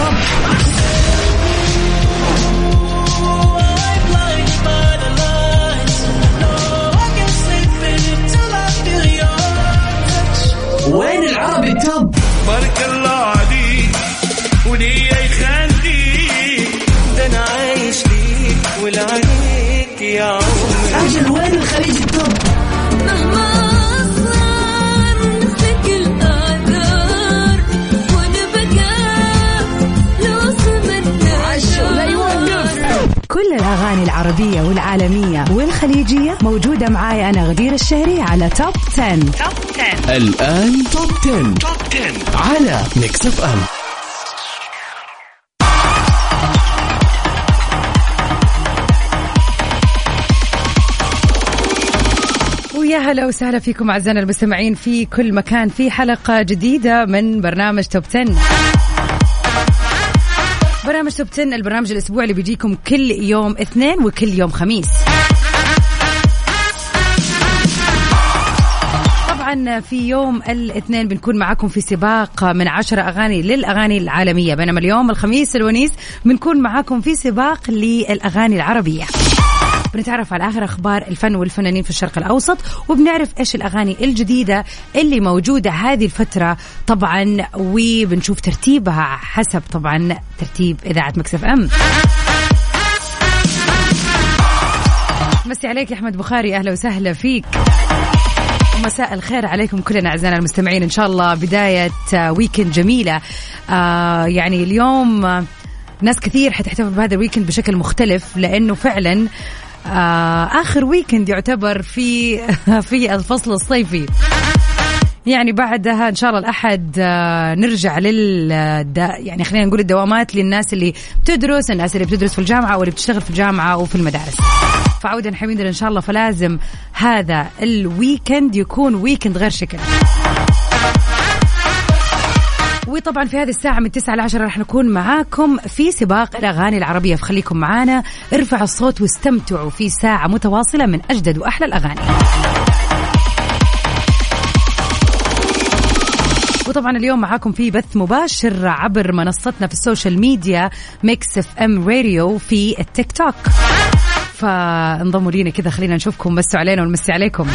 توب غدير الشهري على Top 10. Top 10 الآن Top 10. على Mix FM ويا هلا وسهلا فيكم أعزائنا المستمعين في كل مكان في حلقة جديدة من برنامج Top 10 برنامج Top 10 البرنامج الأسبوع اللي بيجيكم كل يوم اثنين وكل يوم خميس. في يوم الاثنين بنكون معاكم في سباق من عشرة أغاني للأغاني العالمية. بينما اليوم الخميس الونيس بنكون معاكم في سباق للأغاني العربية. بنتعرف على آخر أخبار الفن والفنانين في الشرق الأوسط وبنعرف إيش الأغاني الجديدة اللي موجودة هذه الفترة. طبعا وبنشوف ترتيبها حسب طبعا ترتيب إذاعة مكسف أم. مسي عليك يا أحمد بخاري أهلا وسهلا فيك. مساء الخير عليكم كلنا أعزائنا المستمعين. إن شاء الله بداية آه، weekend جميلة. آه يعني اليوم آه، ناس كثير حتحتفل بهذا ال weekend بشكل مختلف لأنه فعلا آه آخر weekend يعتبر في في الفصل الصيفي. يعني بعدها إن شاء الله الأحد آه، نرجع لل يعني خلينا نقول الدوامات للناس اللي بتدرس الناس اللي بتدرس في الجامعة واللي بتشتغل في الجامعة وفي المدارس. فعودا حميدا إن شاء الله فلازم هذا ال weekend يكون weekend غير شكل. وطبعا في هذه الساعة من 9 ل 10 راح نكون معاكم في سباق الأغاني العربية فخليكم معانا. ارفعوا الصوت واستمتعوا في ساعة متواصلة من أجدد وأحلى الأغاني. وطبعا اليوم معاكم في بث مباشر عبر منصتنا في ال social media Mix FM Radio في التيك توك. فانضموا لينا كذا خلينا نشوفكم. مسوا علينا ونمسي عليكم.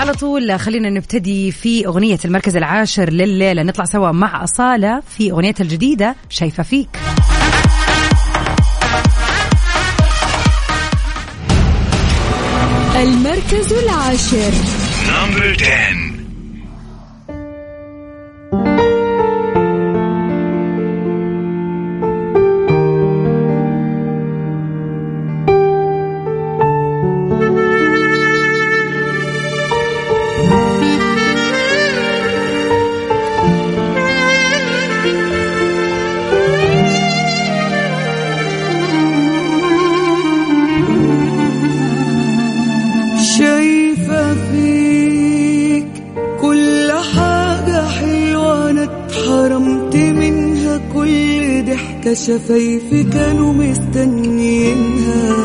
على طول خلينا نبتدي في أغنية المركز العاشر لليلة. نطلع سوا مع أصالة في أغنيتها الجديدة شايفة فيك. المركز العاشر. نمبر 10 شفايفي كانوا مستنيينها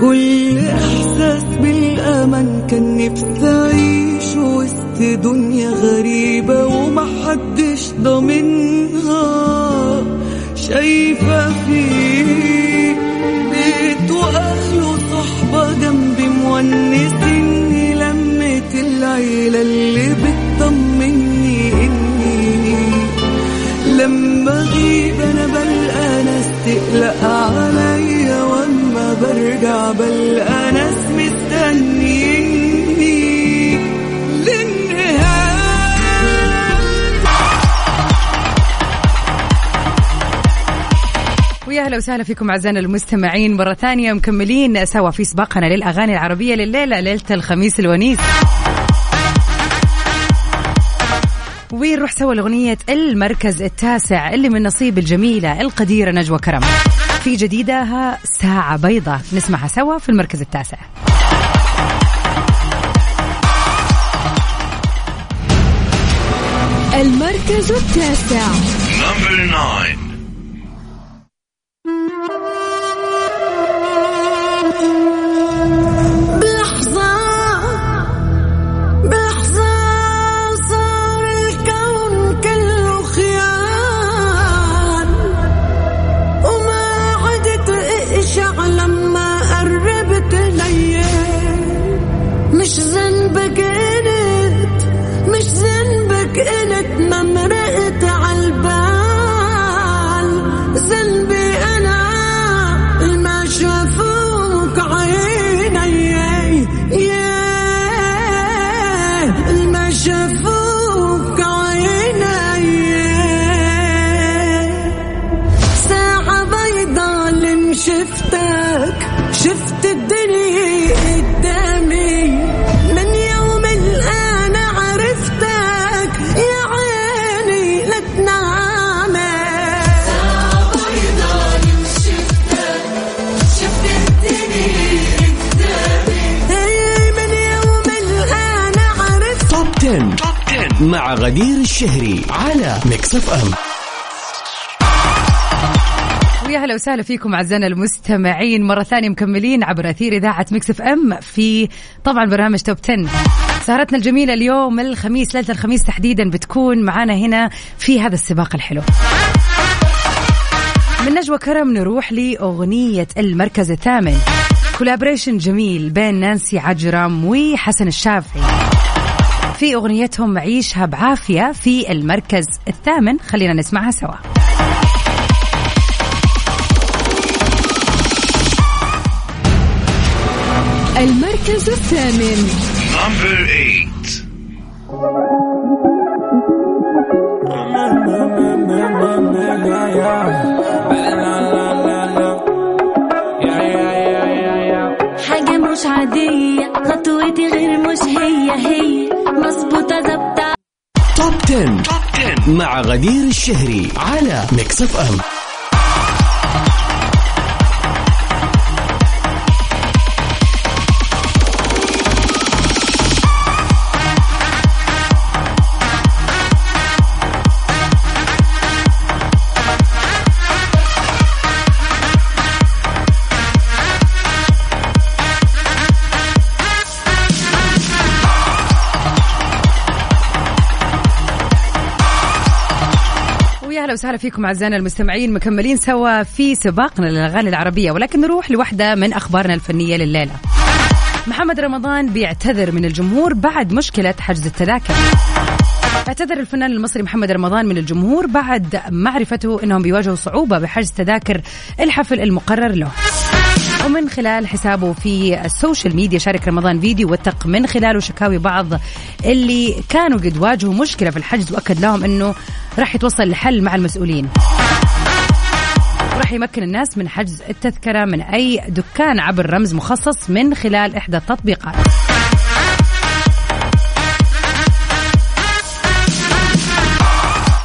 كل إحساس بالأمان كان نفسي أعيش وسط دنيا غريبة ومحدش ضامنها. شايفة فيك بيت وأهله صحبة جنبي مونسيني لمة العيلة اللي لما أغيب أنا بلقى ناس تقلق عليا وأما برجع بلقى ناس مستنيني للنهاية ويا أهلا وسهلا فيكم أعزائنا المستمعين. مرة ثانية مكملين سوا في سباقنا للأغاني العربية لليلة ليلة الخميس الونيس. ونروح سوا لأغنية المركز التاسع اللي من نصيب الجميلة القديرة نجوى كرم. في جديدها ساعة بيضاء. نسمعها سوا في المركز التاسع. المركز التاسع. نمبر 9 غدير الشهري على Mix FM ويا هلا وسهلا فيكم أعزائنا المستمعين. مرة ثانية مكملين عبر أثير إذاعة Mix FM في طبعا برنامج Top 10 سهرتنا الجميلة اليوم الخميس ليلة الخميس تحديدا بتكون معنا هنا في هذا السباق الحلو. من نجوى كرم نروح لأغنية المركز الثامن. collaboration جميل بين نانسي عجرم وحسن الشافعي. في أغنيتهم عيشها بعافية في المركز الثامن. خلينا نسمعها سوا. المركز الثامن. Number 8. توب 10. مع غدير الشهري على ميكس اف ام وسهلا فيكم أعزائنا المستمعين مكملين سوا في سباقنا للأغاني العربية ولكن نروح لوحدة من أخبارنا الفنية لليلة. محمد رمضان بيعتذر من الجمهور بعد مشكلة حجز التذاكر. اعتذر الفنان المصري محمد رمضان من الجمهور بعد معرفته إنهم بيواجهوا صعوبة بحجز تذاكر الحفل المقرر له. ومن خلال حسابه في ال social media شارك رمضان فيديو وثق من خلاله شكاوي بعض اللي كانوا قد واجهوا مشكلة في الحجز وأكد لهم إنه راح يتوصل لحل مع المسؤولين. راح يمكن الناس من حجز التذكرة من أي دكان عبر رمز مخصص من خلال إحدى التطبيقات.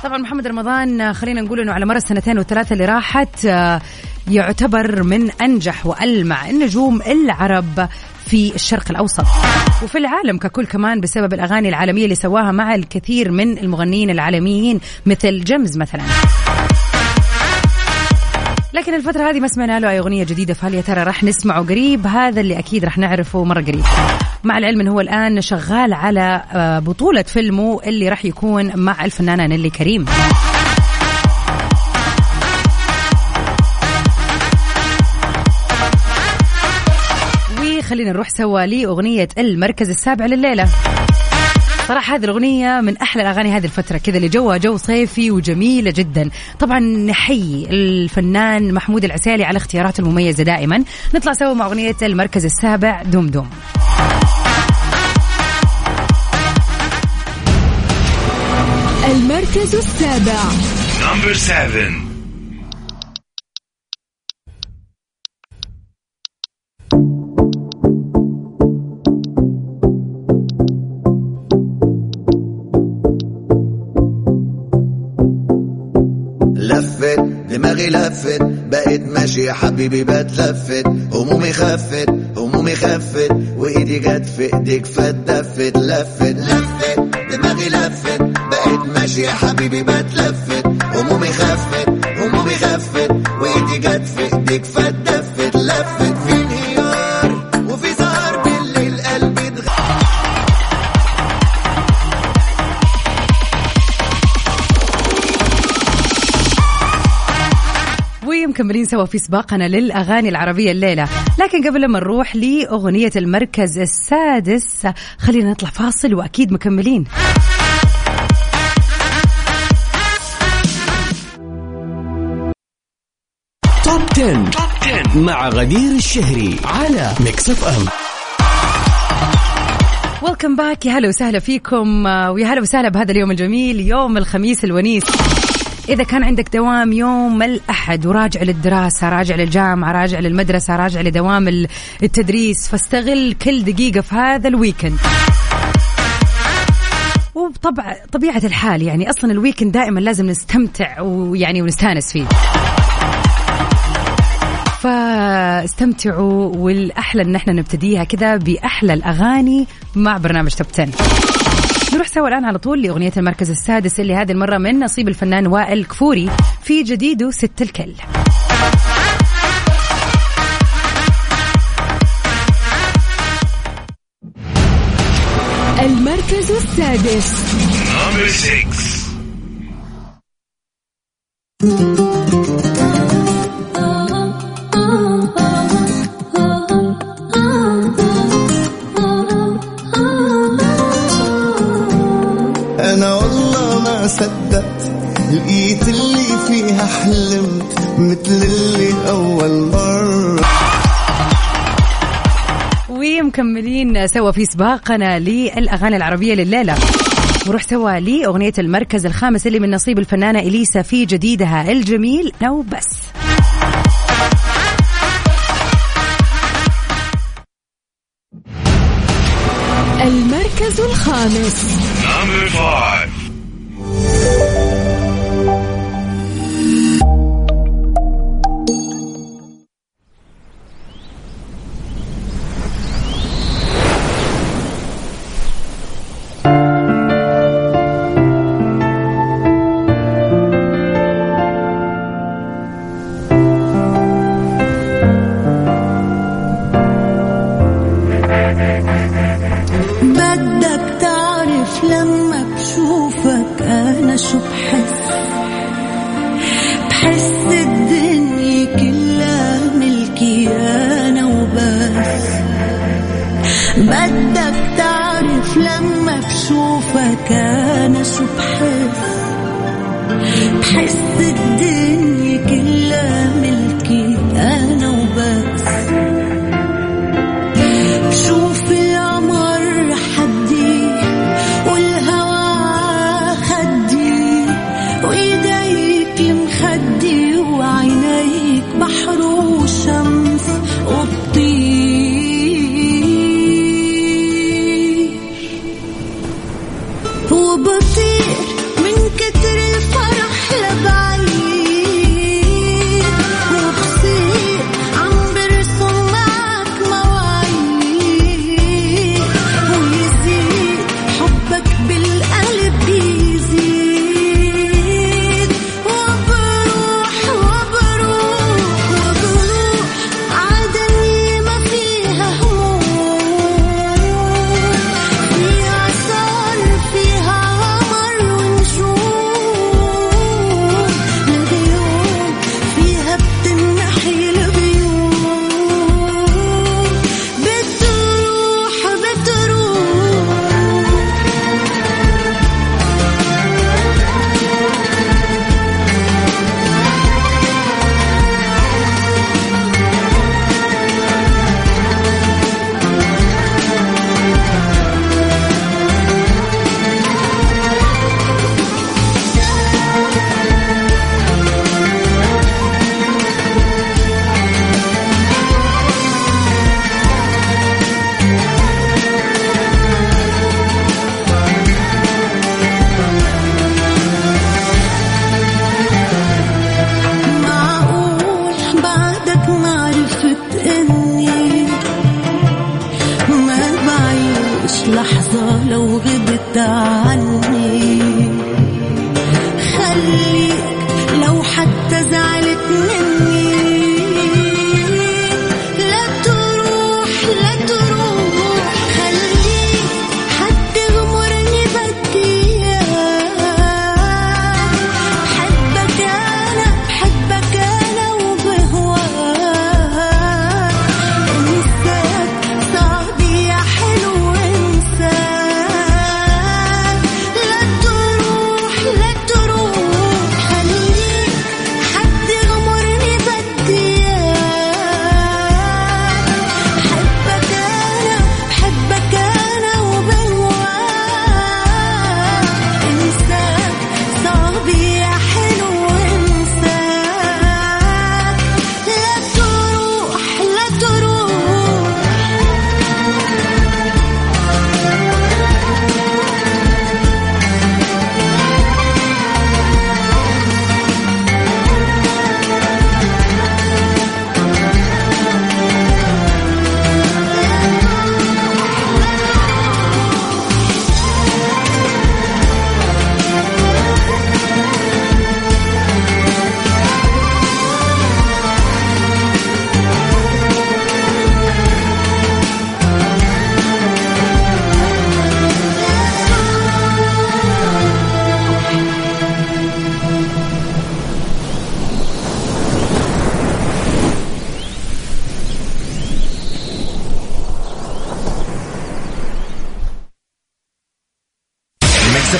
طبعا محمد رمضان خلينا نقول إنه على مر السنتين والثلاثة اللي راحت آه، يعتبر من أنجح وألمع النجوم العرب في الشرق الأوسط. وفي العالم ككل كمان بسبب الأغاني العالمية اللي سواها مع الكثير من المغنيين العالميين مثل جيمز مثلا. لكن الفترة هذه ما سمعنا له أي أغنية جديدة فهل يا ترى راح نسمعه قريب؟ هذا اللي أكيد راح نعرفه مرة قريب. مع العلم أنه هو الآن شغال على آه، بطولة فيلمه اللي راح يكون مع الفنانة نيلي كريم. وخلينا نروح سوا لأغنية المركز السابع لليلة. صراحة هذه الأغنية من أحلى الأغاني هذه الفترة كذا اللي جوها جو صيفي وجميلة جدا. طبعا نحيي الفنان محمود العسيلي على اختياراته المميزة دائما. نطلع سوا مع أغنية المركز السابع دوم دوم. المركز السابع. Number 7. لفت ماشي يا حبيبي بتلفت. همومي خفت همومي خفت. وإيدي جت في إيديك فاتدفت لفت لفت دماغي لفت. ماشي يا حبيبي بتلفت. همومي خفت همومي خفت. وإيدي جت في إيديك فاتدفت ومكملين سوا في سباقنا للأغاني العربية الليلة. لكن قبل ما نروح لأغنية المركز السادس خلينا نطلع فاصل وأكيد مكملين. Top 10. مع غدير الشهري على Mix FM welcome back يا هلا وسهلا فيكم ويا هلا وسهلا بهذا اليوم الجميل يوم الخميس الونيس. إذا كان عندك دوام يوم الأحد وراجع للدراسة راجع للجامعة راجع للمدرسة راجع لدوام ال- التدريس فاستغل كل دقيقة في هذا ال weekend. وبطبع طبيعة الحال يعني أصلا ال weekend دائما لازم نستمتع ويعني ونستأنس فيه. فاستمتعوا والأحلى إن إحنا نبتديها كذا بأحلى الأغاني مع برنامج Top 10 نروح سوا الآن على طول لأغنية المركز السادس اللي هذه المرة من نصيب الفنان وائل كفوري في جديده ست الكل. المركز السادس. صدقت لقيت اللي فيها حلمت مثل اللي أول مرة. ومكملين سوا في سباقنا للأغاني العربية لليلة. نروح سوا لأغنية المركز الخامس اللي من نصيب الفنانة إليسا في جديدها الجميل لو بس. المركز الخامس. Number five. لحظة لو غبت عني.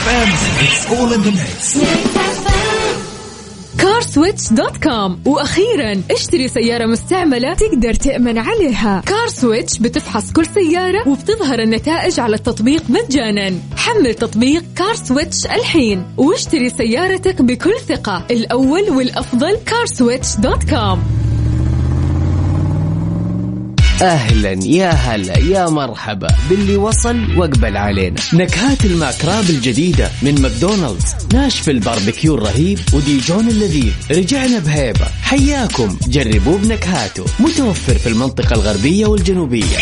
FM it's all in the mix CarSwitch dot com. وأخيرا اشتري سيارة مستعملة تقدر تأمن عليها. CarSwitch بتفحص كل سيارة وبتظهر النتائج على التطبيق مجانا. حمل تطبيق CarSwitch الحين واشتري سيارتك بكل ثقة. الأول والأفضل CarSwitch dot com. أهلا يا هلا يا مرحبا. باللي وصل واقبل علينا. نكهات ال McWrap الجديدة من ماكدونالدز. ناشفيل باربيكيو الرهيب وديجون اللذيذ. رجعنا بهيبة. حياكم. جربوه بنكهاته. متوفر في المنطقة الغربية والجنوبية.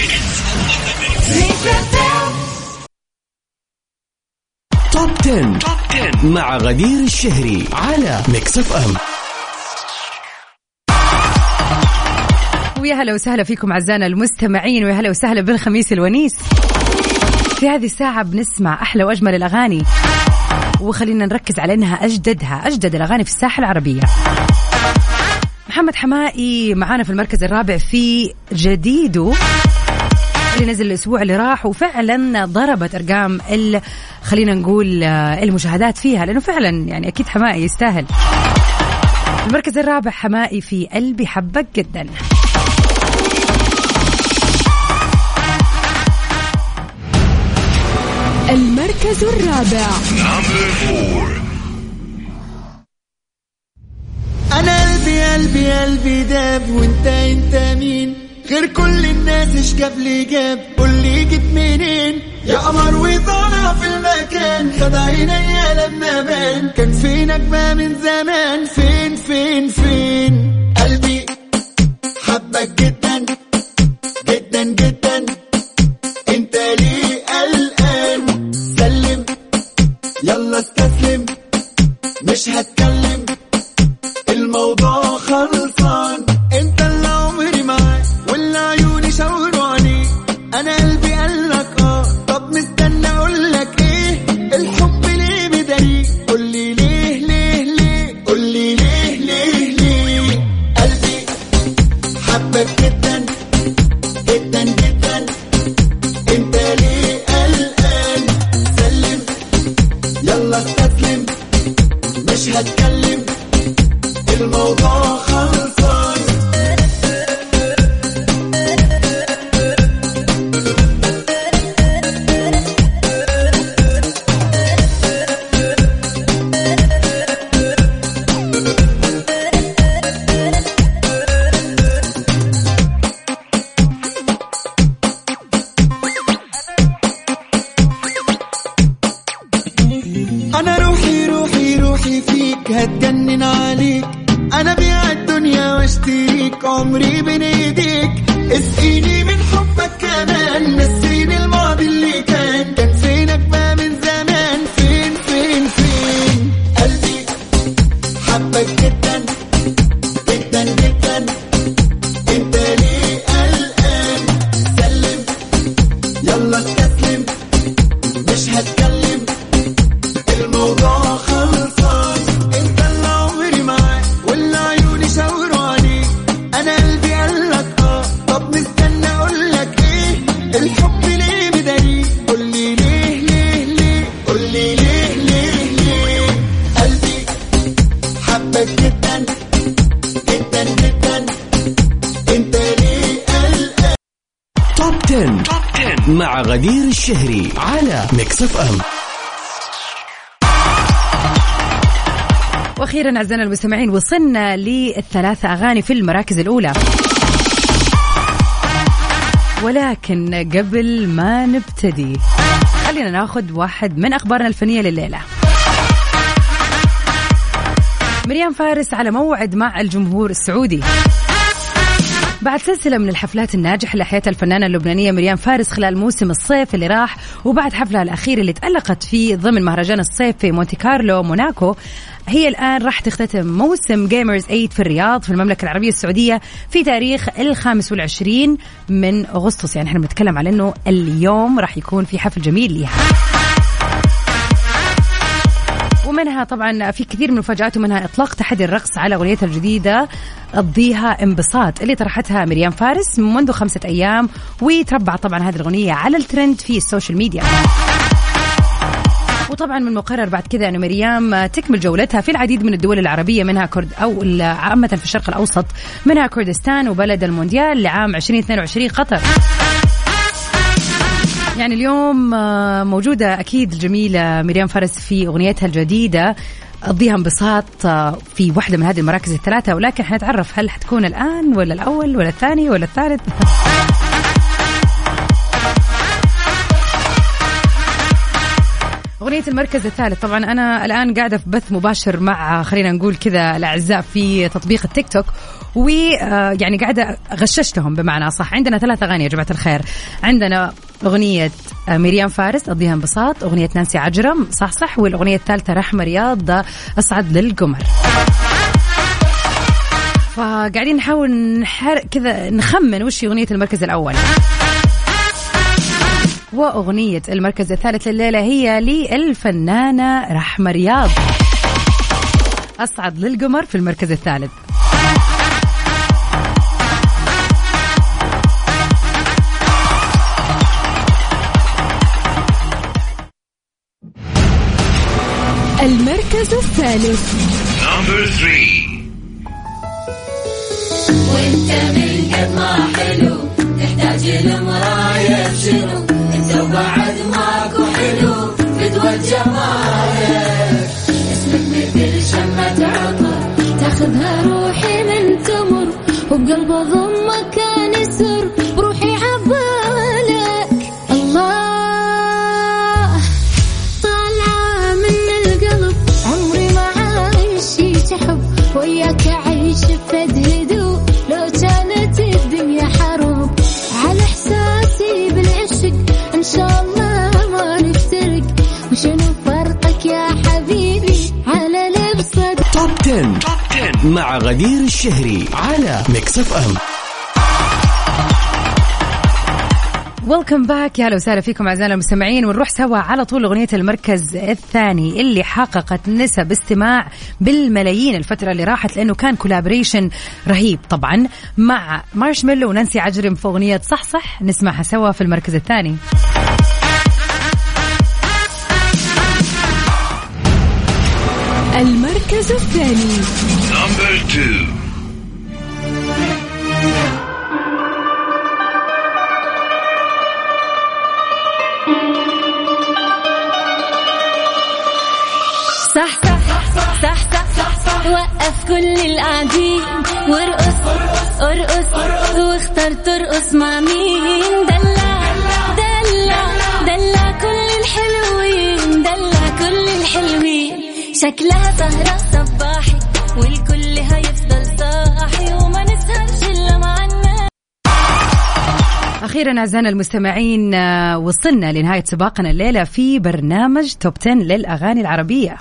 Top 10. مع غدير الشهري على Mix FM. ويا هلا وسهلا فيكم أعزائنا المستمعين ويا هلا وسهلا بالخميس الونيس. في هذه الساعة بنسمع أحلى وأجمل الأغاني وخلينا نركز على أنها أجددها أجدد الأغاني في الساحة العربية. محمد حماقي معانا في المركز الرابع في جديده اللي نزل الأسبوع اللي راح وفعلا ضربت أرقام ال خلينا نقول آه، المشاهدات فيها لأنه فعلا يعني أكيد حمائي يستاهل. المركز الرابع حمائي في قلبي حبك جدا. المركز الرابع. أنا قلبي قلبي قلبي داب وإنت إنت مين؟ غير كل الناس إيش جاب لي جاب؟ قول لي جيت منين؟ يا قمر وطالع في المكان خد عينيا لما بان كان فينك بقى من زمان فين فين فين؟ قلبي حبك جدا جدا جدا. انت ليه قلقان؟ سلم. يلا استسلم. مش هتكلم. وأخيرا أعزائنا المستمعين وصلنا للثلاثة أغاني في المراكز الأولى. ولكن قبل ما نبتدي خلينا ناخذ واحد من أخبارنا الفنية لليلة. مريم فارس على موعد مع الجمهور السعودي. بعد سلسلة من الحفلات الناجحة اللي أحيتها الفنانة اللبنانية مريم فارس خلال موسم الصيف اللي راح وبعد حفلها الأخير اللي تألقت فيه ضمن مهرجان الصيف في مونتي كارلو موناكو. هي الآن راح تختتم موسم Gamers 8 في الرياض في المملكة العربية السعودية في تاريخ الخامس والعشرين من أغسطس. يعني إحنا بنتكلم على أنه اليوم راح يكون في حفل جميل ليها. ومنها طبعا في كثير من المفاجآت ومنها إطلاق تحدي الرقص على أغنيتها الجديدة قضيها انبساط اللي طرحتها ميريام فارس منذ خمسة أيام وتربع طبعا هذه الأغنية على الترند في ال social media. وطبعا من المقرر بعد كذا أن مريم تكمل جولتها في العديد من الدول العربية منها كرد أو ال- عامة في الشرق الأوسط منها كردستان وبلد المونديال لعام 2022 قطر. يعني اليوم آه، موجودة أكيد الجميلة مريم فارس في أغنيتها الجديدة قضيها انبساط آه، في واحدة من هذه المراكز الثلاثة. ولكن حنتعرف هل حتكون الآن ولا الأول ولا الثاني ولا الثالث؟ أغنية المركز الثالث. طبعا أنا الآن قاعدة في بث مباشر مع خلينا نقول كذا الأعزاء في تطبيق التيك توك. ويعني قاعدة غششتهم بمعنى صح عندنا ثلاث أغاني يا جماعة الخير. عندنا أغنية آه، مريم فارس قضيها انبساط. أغنية نانسي عجرم صح صح. والأغنية الثالثة رحمة رياض أصعد للقمر. فقاعدين نحاول نحر كذا نخمن وش أغنية المركز الأول. وأغنية المركز الثالث لليلة هي للفنانة رحمة رياض. أصعد للقمر في المركز الثالث. المركز الثالث. Number three. وانت من قد ما حلو تحتاج لمراية شنو انت وبعد ماكو حلو فدوى جمالك اسمك مثل شمة عطر تاخذها روحي من تمر وبقلب ضمك مع غدير الشهري على Mix FM Welcome back يا أهلا وسهلا فيكم أعزائنا المستمعين ونروح سوا على طول أغنية المركز الثاني اللي حققت نسب استماع بالملايين الفترة اللي راحت لأنه كان collaboration رهيب طبعا مع Marshmello ونانسي عجرم في أغنية صح صح نسمعها سوا في المركز الثاني. المركز الثاني. صح صح صح صح صح وقف كل القاعدين. وارقص ارقص واختار ترقص مع مين؟ دلع. شكلها سهرة صباحي والكل هيفضل صاحي وما نسهرش إلا مع الناس. أخيرا أعزائنا المستمعين آه، وصلنا لنهاية سباقنا الليلة في برنامج توب 10 للأغاني العربية.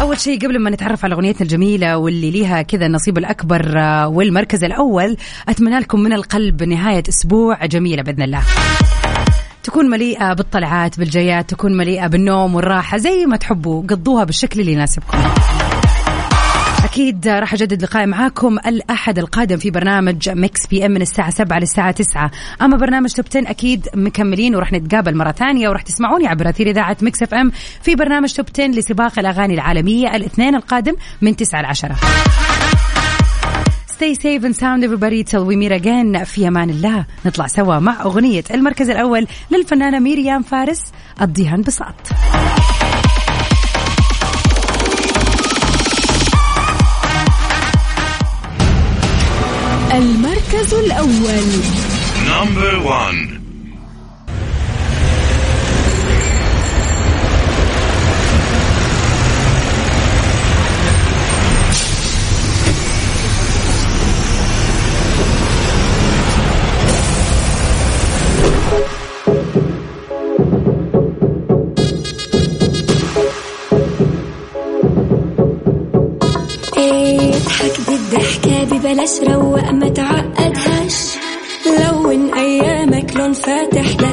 أول شيء قبل ما نتعرف على أغنيتنا الجميلة واللي ليها كذا النصيب الأكبر آه، والمركز الأول أتمنى لكم من القلب نهاية أسبوع جميلة بإذن الله. تكون مليئة بالطلعات بالجيات تكون مليئة بالنوم والراحة زي ما تحبوا قضوها بالشكل اللي يناسبكم. أكيد راح أجدد لقائي معاكم الأحد القادم في برنامج Mix PM من الساعة 7 للساعة 9 أما برنامج Top 10 أكيد مكملين وراح نتقابل مرة ثانية وراح تسمعوني عبر أثير إذاعة Mix FM في برنامج Top 10 لسباق الأغاني العالمية الاثنين القادم من 9 ل 10 stay safe and sound everybody till we meet again. في أمان الله نطلع سوا مع أغنية المركز الأول للفنانة ميريام فارس. قضيها انبساط المركز الأول. نمبر 1 دي بلاش روق ما تعقدهاش. لون أيامك لون فاتح لا